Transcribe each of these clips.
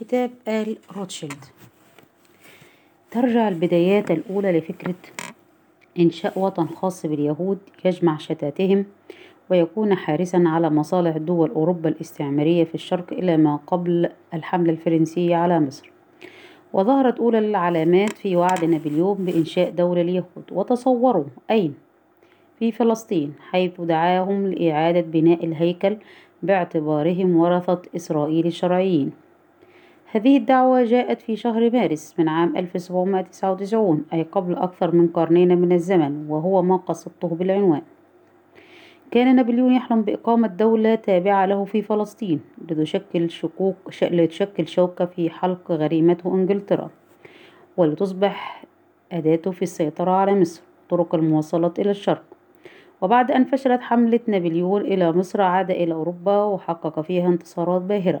كتاب آل روتشيلد. ترجع البدايات الأولى لفكرة إنشاء وطن خاص باليهود يجمع شتاتهم ويكون حارسا على مصالح دول أوروبا الاستعمارية في الشرق إلى ما قبل الحملة الفرنسية على مصر. وظهرت أولى العلامات في وعد نابليون بإنشاء دولة اليهود وتصوروا أين؟ في فلسطين حيث دعاهم لإعادة بناء الهيكل باعتبارهم ورثة إسرائيل الشرعيين. هذه الدعوة جاءت في شهر مارس من عام 1799 أي قبل أكثر من قرنين من الزمن وهو ما قصدته بالعنوان. كان نابليون يحلم بإقامة دولة تابعة له في فلسطين لتشكل شكوك لتشكل شوكة في حلق غريمته إنجلترا ولتصبح أداته في السيطرة على مصر طرق المواصلات إلى الشرق. وبعد أن فشلت حملة نابليون إلى مصر عاد إلى أوروبا وحقق فيها انتصارات باهرة.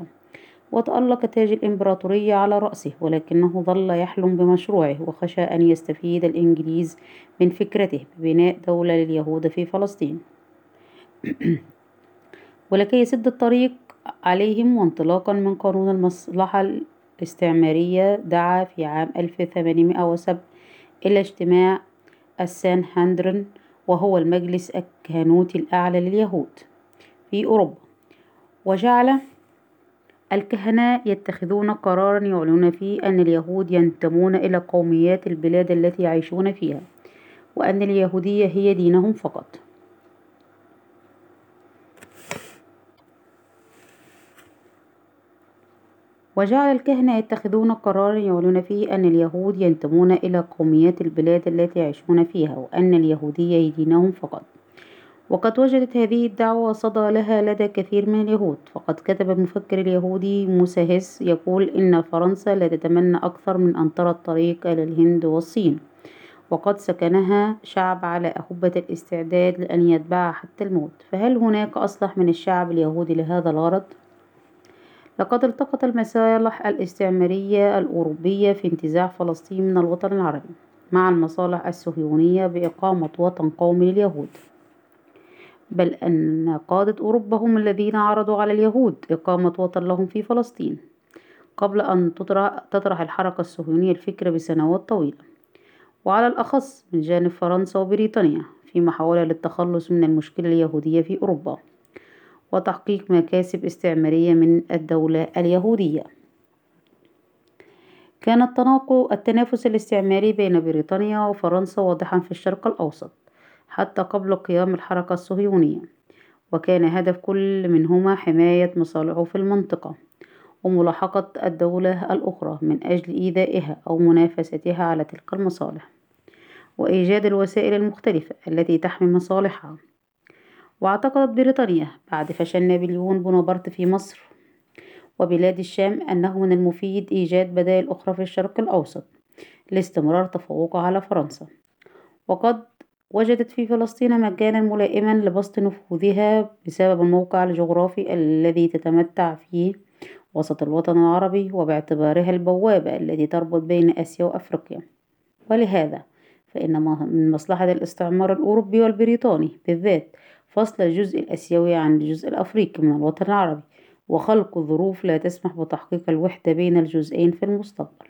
وتألق تاج الإمبراطورية على رأسه ولكنه ظل يحلم بمشروعه وخشى أن يستفيد الإنجليز من فكرته ببناء دولة لليهود في فلسطين. ولكي يسد الطريق عليهم وانطلاقا من قانون المصلحة الاستعمارية دعا في عام 1807 إلى اجتماع السان هندرن وهو المجلس الكهنوتي الأعلى لليهود في أوروبا. وجعل الكهنة يتخذون قرارا يعلنون فيه أن اليهود ينتمون إلى قوميات البلاد التي يعيشون فيها وأن اليهودية هي دينهم فقط. وجعل الكهنة يتخذون قرارا يعلنون فيه أن اليهود ينتمون إلى قوميات البلاد التي يعيشون فيها وأن اليهودية دينهم فقط. وقد وجدت هذه الدعوة صدى لها لدى كثير من اليهود. فقد كتب المفكر اليهودي موسى هيس يقول إن فرنسا لا تتمنى أكثر من أن ترى الطريق إلى الهند والصين وقد سكنها شعب على أهبة الاستعداد لأن يتبعها حتى الموت. فهل هناك أصلح من الشعب اليهودي لهذا الغرض؟ لقد التقت المصالح الاستعمارية الأوروبية في انتزاع فلسطين من الوطن العربي مع المصالح الصهيونية بإقامة وطن قومي لليهود. بل أن قادة أوروبا هم الذين عرضوا على اليهود إقامة وطن لهم في فلسطين قبل أن تطرح الحركة الصهيونية الفكرة بسنوات طويلة. وعلى الأخص من جانب فرنسا وبريطانيا في محاولة للتخلص من المشكلة اليهودية في أوروبا وتحقيق مكاسب استعمارية من الدولة اليهودية. كان التنافس الاستعماري بين بريطانيا وفرنسا واضحا في الشرق الأوسط. حتى قبل قيام الحركة الصهيونية وكان هدف كل منهما حماية مصالحه في المنطقة وملاحقة الدولة الأخرى من أجل إيذائها أو منافستها على تلك المصالح وإيجاد الوسائل المختلفة التي تحمي مصالحها. واعتقدت بريطانيا بعد فشل نابليون بونابرت في مصر وبلاد الشام أنه من المفيد إيجاد بدائل أخرى في الشرق الأوسط لاستمرار تفوقها على فرنسا. وقد وجدت في فلسطين مكانا ملائما لبسط نفوذها بسبب الموقع الجغرافي الذي تتمتع فيه وسط الوطن العربي وباعتبارها البوابة التي تربط بين آسيا وأفريقيا. ولهذا فإن من مصلحة الاستعمار الأوروبي والبريطاني بالذات فصل الجزء الآسيوي عن الجزء الأفريقي من الوطن العربي وخلق ظروف لا تسمح بتحقيق الوحدة بين الجزئين في المستقبل.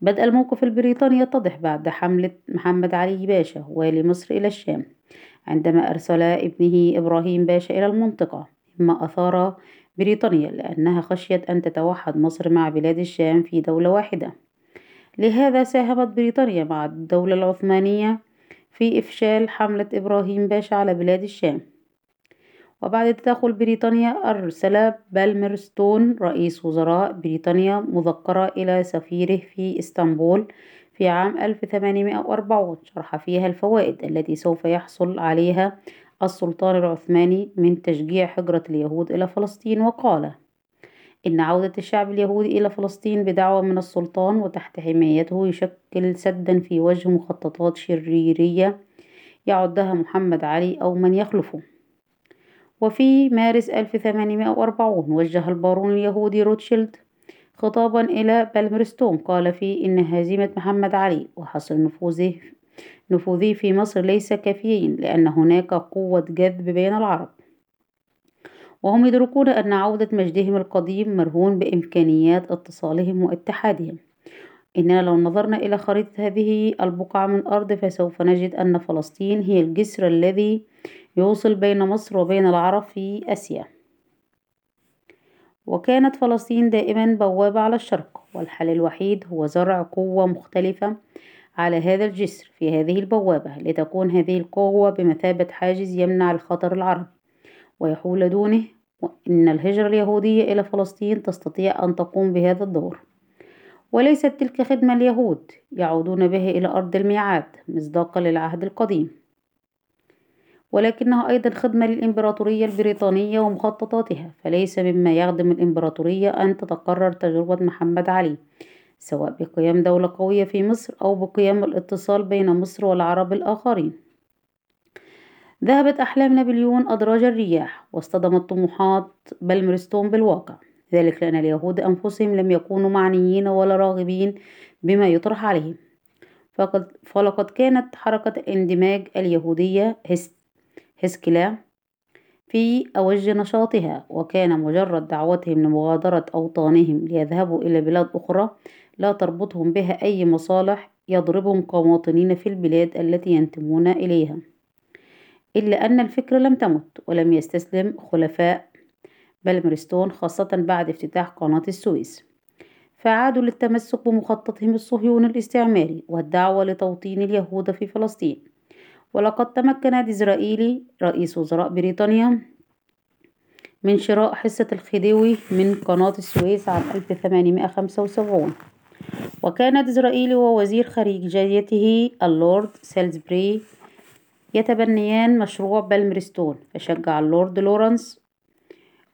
بدأ الموقف البريطاني يتضح بعد حملة محمد علي باشا والي مصر إلى الشام عندما أرسل ابنه إبراهيم باشا إلى المنطقة. مما أثار بريطانيا لأنها خشيت أن تتوحد مصر مع بلاد الشام في دولة واحدة. لهذا ساهمت بريطانيا مع الدولة العثمانية في إفشال حملة إبراهيم باشا على بلاد الشام. وبعد تدخل بريطانيا أرسل بالمرستون رئيس وزراء بريطانيا مذكرة إلى سفيره في إسطنبول في عام 1840 شرح فيها الفوائد التي سوف يحصل عليها السلطان العثماني من تشجيع هجرة اليهود إلى فلسطين. وقال إن عودة الشعب اليهودي إلى فلسطين بدعوة من السلطان وتحت حمايته يشكل سدا في وجه مخططات شريرية يعدها محمد علي أو من يخلفه. وفي مارس 1840 وجه البارون اليهودي روتشيلد خطابا إلى بالمرستون قال فيه إن هزيمة محمد علي وحصر نفوذه في مصر ليس كافيين لأن هناك قوة جذب بين العرب. وهم يدركون أن عودة مجدهم القديم مرهون بإمكانيات اتصالهم واتحادهم. إننا لو نظرنا إلى خريطة هذه البقعة من الأرض فسوف نجد أن فلسطين هي الجسر الذي يوصل بين مصر وبين العرب في آسيا. وكانت فلسطين دائما بوابة على الشرق والحل الوحيد هو زرع قوة مختلفة على هذا الجسر في هذه البوابة لتكون هذه القوة بمثابة حاجز يمنع الخطر العربي. ويحول دونه إن الهجرة اليهودية إلى فلسطين تستطيع أن تقوم بهذا الدور. وليست تلك خدمة اليهود يعودون بها إلى أرض الميعاد مصداقا للعهد القديم. ولكنها أيضا خدمة للإمبراطورية البريطانية ومخططاتها فليس مما يخدم الإمبراطورية أن تتكرر تجربة محمد علي سواء بقيام دولة قوية في مصر أو بقيام الاتصال بين مصر والعرب الآخرين. ذهبت أحلام نابليون أدراج الرياح واصطدمت طموحات بلمرستون بالواقع. ذلك لأن اليهود أنفسهم لم يكونوا معنيين ولا راغبين بما يطرح عليهم. فقد فلقد كانت حركة الاندماج اليهودية هسكلا في أوج نشاطها وكان مجرد دعوتهم لمغادرة أوطانهم ليذهبوا إلى بلاد أخرى لا تربطهم بها أي مصالح يضربهم كمواطنين في البلاد التي ينتمون إليها. إلا أن الفكرة لم تمت ولم يستسلم خلفاء بلمرستون خاصة بعد افتتاح قناة السويس. فعادوا للتمسك بمخططهم الصهيوني الاستعماري والدعوة لتوطين اليهود في فلسطين. ولقد تمكن ديزرائيلي رئيس وزراء بريطانيا من شراء حصة الخديوي من قناة السويس عام 1875 وكان ديزرائيلي ووزير خارجيته اللورد سيلزبري يتبنيان مشروع بالمرستون فشجع اللورد لورنس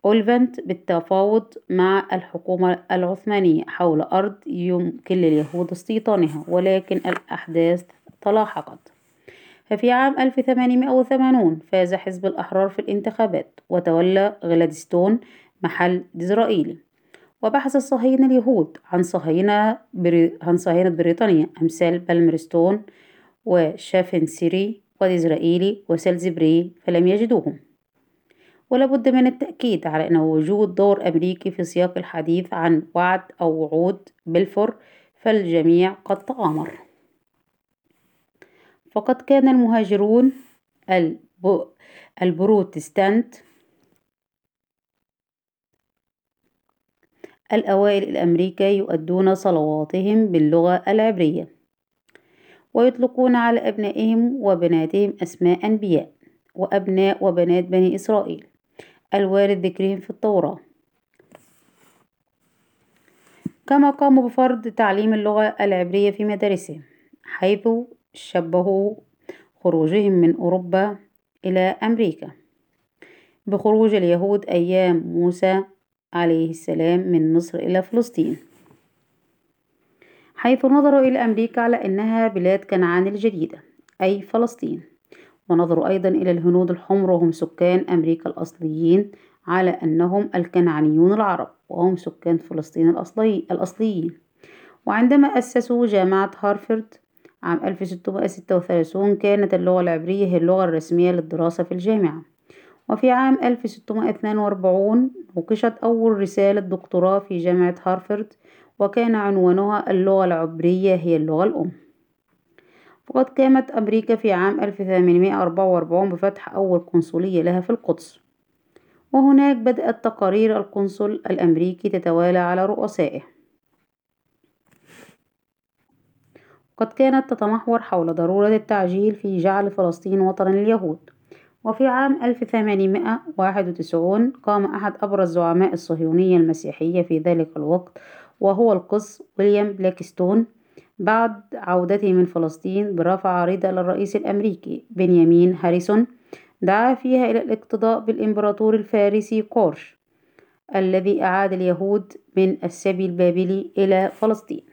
أوليفانت بالتفاوض مع الحكومة العثمانية حول أرض يمكن لليهود استيطانها ولكن الأحداث تلاحقت. ففي عام 1880 فاز حزب الأحرار في الانتخابات وتولى غلادستون محل ديزرائيلي وبحث الصهاينة اليهود عن صهاينة بري... عن صهاينة بريطانيا أمثال بالمرستون وشافنسيري وديزرائيلي وسلزبري فلم يجدوهم. ولابد من التأكيد على أن وجود دور أمريكي في سياق الحديث عن وعد أو وعود بلفور فالجميع قد تآمر. فقد كان المهاجرون البروتستانت الأوائل الأمريكا يؤدون صلواتهم باللغة العبرية ويطلقون على أبنائهم وبناتهم أسماء أنبياء وأبناء وبنات بني إسرائيل. الوارد ذكرهم في التوراة كما قاموا بفرض تعليم اللغة العبرية في مدارسهم حيث شبهوا خروجهم من أوروبا إلى أمريكا بخروج اليهود أيام موسى عليه السلام من مصر إلى فلسطين حيث نظروا إلى أمريكا على أنها بلاد كنعان الجديدة أي فلسطين. ونظروا أيضا إلى الهنود الحمر وهم سكان أمريكا الأصليين على أنهم الكنعانيون العرب وهم سكان فلسطين الأصلي الأصليين. وعندما أسسوا جامعة هارفرد عام 1636 كانت اللغة العبرية هي اللغة الرسمية للدراسة في الجامعة. وفي عام 1642 نوقشت أول رسالة دكتوراه في جامعة هارفرد وكان عنوانها اللغة العبرية هي اللغة الأم. وقد قامت أمريكا في عام 1844 بفتح أول قنصلية لها في القدس. وهناك بدأت تقارير القنصل الأمريكي تتوالى على رؤسائه. قد كانت تتمحور حول ضرورة التعجيل في جعل فلسطين وطنا لليهود. وفي عام 1891 قام أحد أبرز زعماء الصهيونية المسيحية في ذلك الوقت وهو القس ويليام بلاكستون بعد عودته من فلسطين برفع عريضة للرئيس الأمريكي بنيامين هاريسون دعا فيها إلى الاقتداء بالإمبراطور الفارسي قورش الذي أعاد اليهود من السبي البابلي إلى فلسطين.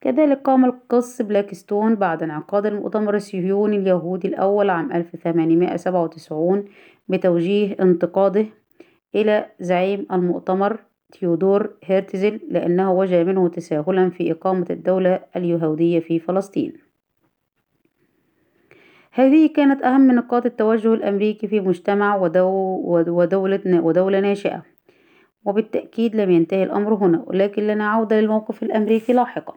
كذلك قام القس بلاكستون بعد انعقاد المؤتمر الصهيوني اليهودي الأول عام 1897 بتوجيه انتقاده إلى زعيم المؤتمر تيودور هيرتزل لأنه وجد منه تساهلا في إقامة الدولة اليهودية في فلسطين. هذه كانت أهم نقاط التوجه الأمريكي في مجتمع ودولة ودولة ناشئة وبالتأكيد لم ينتهي الأمر هنا ولكن لنا عودة للموقف الأمريكي لاحقا.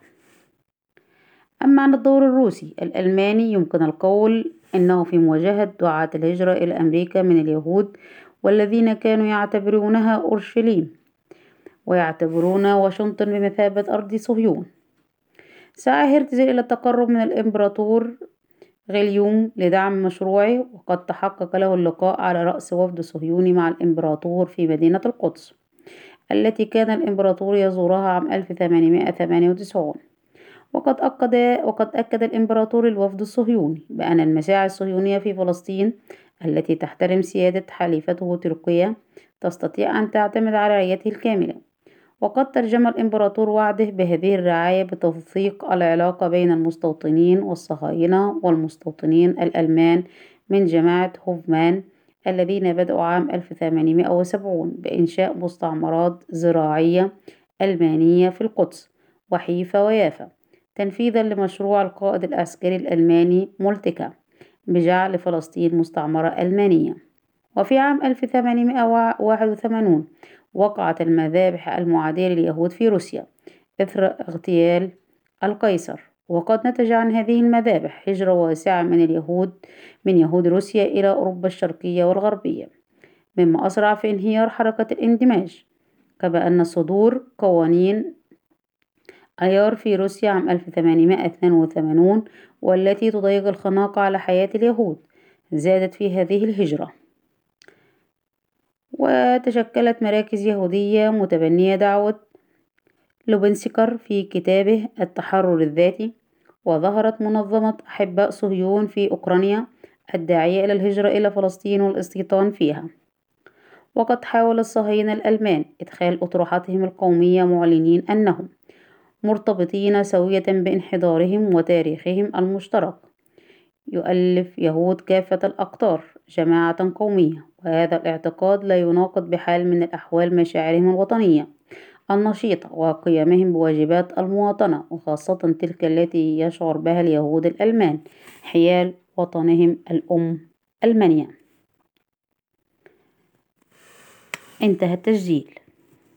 أما عن الدور الروسي الألماني يمكن القول أنه في مواجهة دعاة الهجرة إلى أمريكا من اليهود والذين كانوا يعتبرونها أورشليم. ويعتبرون واشنطن بمثابة أرض صهيون. سعى هرتزل إلى التقرب من الإمبراطور غليوم لدعم مشروعه وقد تحقق له اللقاء على رأس وفد صهيوني مع الإمبراطور في مدينة القدس التي كان الإمبراطور يزورها عام 1898 وقد أكد وقد أكد الإمبراطور الوفد الصهيوني بأن المساعي الصهيونية في فلسطين التي تحترم سيادة حليفته تركيا تستطيع أن تعتمد على رعايته الكاملة. وقد ترجم الإمبراطور وعده بهذه الرعاية بتوثيق العلاقة بين المستوطنين والصهاينة والمستوطنين الألمان من جماعة هوفمان الذين بدأوا عام 1870 بإنشاء مستعمرات زراعية ألمانية في القدس وحيفا ويافا تنفيذا لمشروع القائد العسكري الألماني مولتكا بجعل فلسطين مستعمرة ألمانية. وفي عام 1881 وقعت المذابح المعادية لليهود في روسيا. إثر اغتيال القيصر. وقد نتج عن هذه المذابح هجرة واسعة من اليهود من يهود روسيا إلى أوروبا الشرقية والغربية. مما أسرع في انهيار حركة الاندماج. كما أن صدور قوانين أيار في روسيا عام 1882 والتي تضيق الخناق على حياة اليهود زادت في هذه الهجرة. وتشكلت مراكز يهودية متبنية دعوة لوبنسكر في كتابه التحرر الذاتي وظهرت منظمة أحباء صهيون في أوكرانيا الداعية إلى الهجرة إلى فلسطين والاستيطان فيها. وقد حاول الصهاينة الألمان إدخال أطروحتهم القومية معلنين أنهم مرتبطين سوية بانحدارهم وتاريخهم المشترك. يؤلف يهود كافة الأقطار. جماعة قومية وهذا الاعتقاد لا يناقض بحال من الأحوال مشاعرهم الوطنية النشيطة وقيامهم بواجبات المواطنة وخاصة تلك التي يشعر بها اليهود الألمان حيال وطنهم الأم ألمانيا انتهى التسجيل.